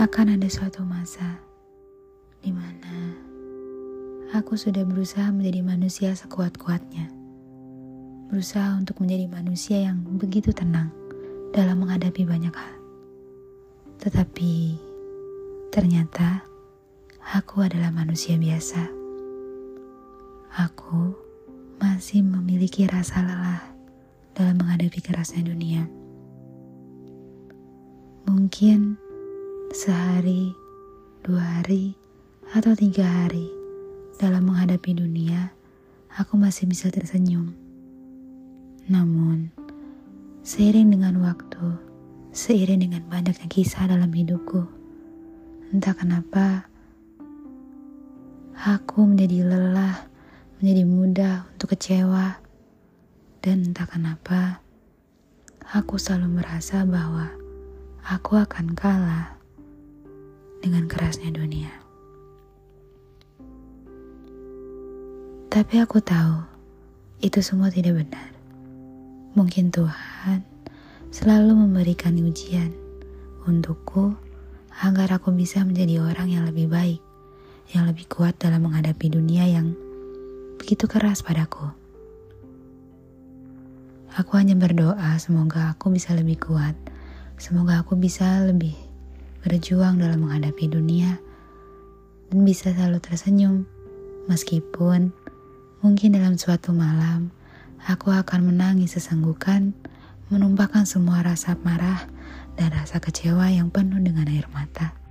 Akan ada suatu masa di mana aku sudah berusaha menjadi manusia sekuat-kuatnya. Berusaha untuk menjadi manusia yang begitu tenang dalam menghadapi banyak hal. Tetapi ternyata aku adalah manusia biasa. Aku masih memiliki rasa lelah dalam menghadapi kerasnya dunia. Mungkin sehari, dua hari, atau tiga hari dalam menghadapi dunia, aku masih bisa tersenyum. Namun, seiring dengan waktu, seiring dengan banyaknya kisah dalam hidupku, entah kenapa aku menjadi lelah, menjadi mudah untuk kecewa, dan entah kenapa aku selalu merasa bahwa aku akan kalah dengan kerasnya dunia. Tapi aku tahu itu semua tidak benar. Mungkin Tuhan selalu memberikan ujian untukku agar aku bisa menjadi orang yang lebih baik, yang lebih kuat dalam menghadapi dunia yang begitu keras padaku. Aku hanya berdoa semoga aku bisa lebih kuat, semoga aku bisa lebih berjuang dalam menghadapi dunia, dan bisa selalu tersenyum, meskipun mungkin dalam suatu malam aku akan menangis sesenggukan, menumpahkan semua rasa marah dan rasa kecewa yang penuh dengan air mata.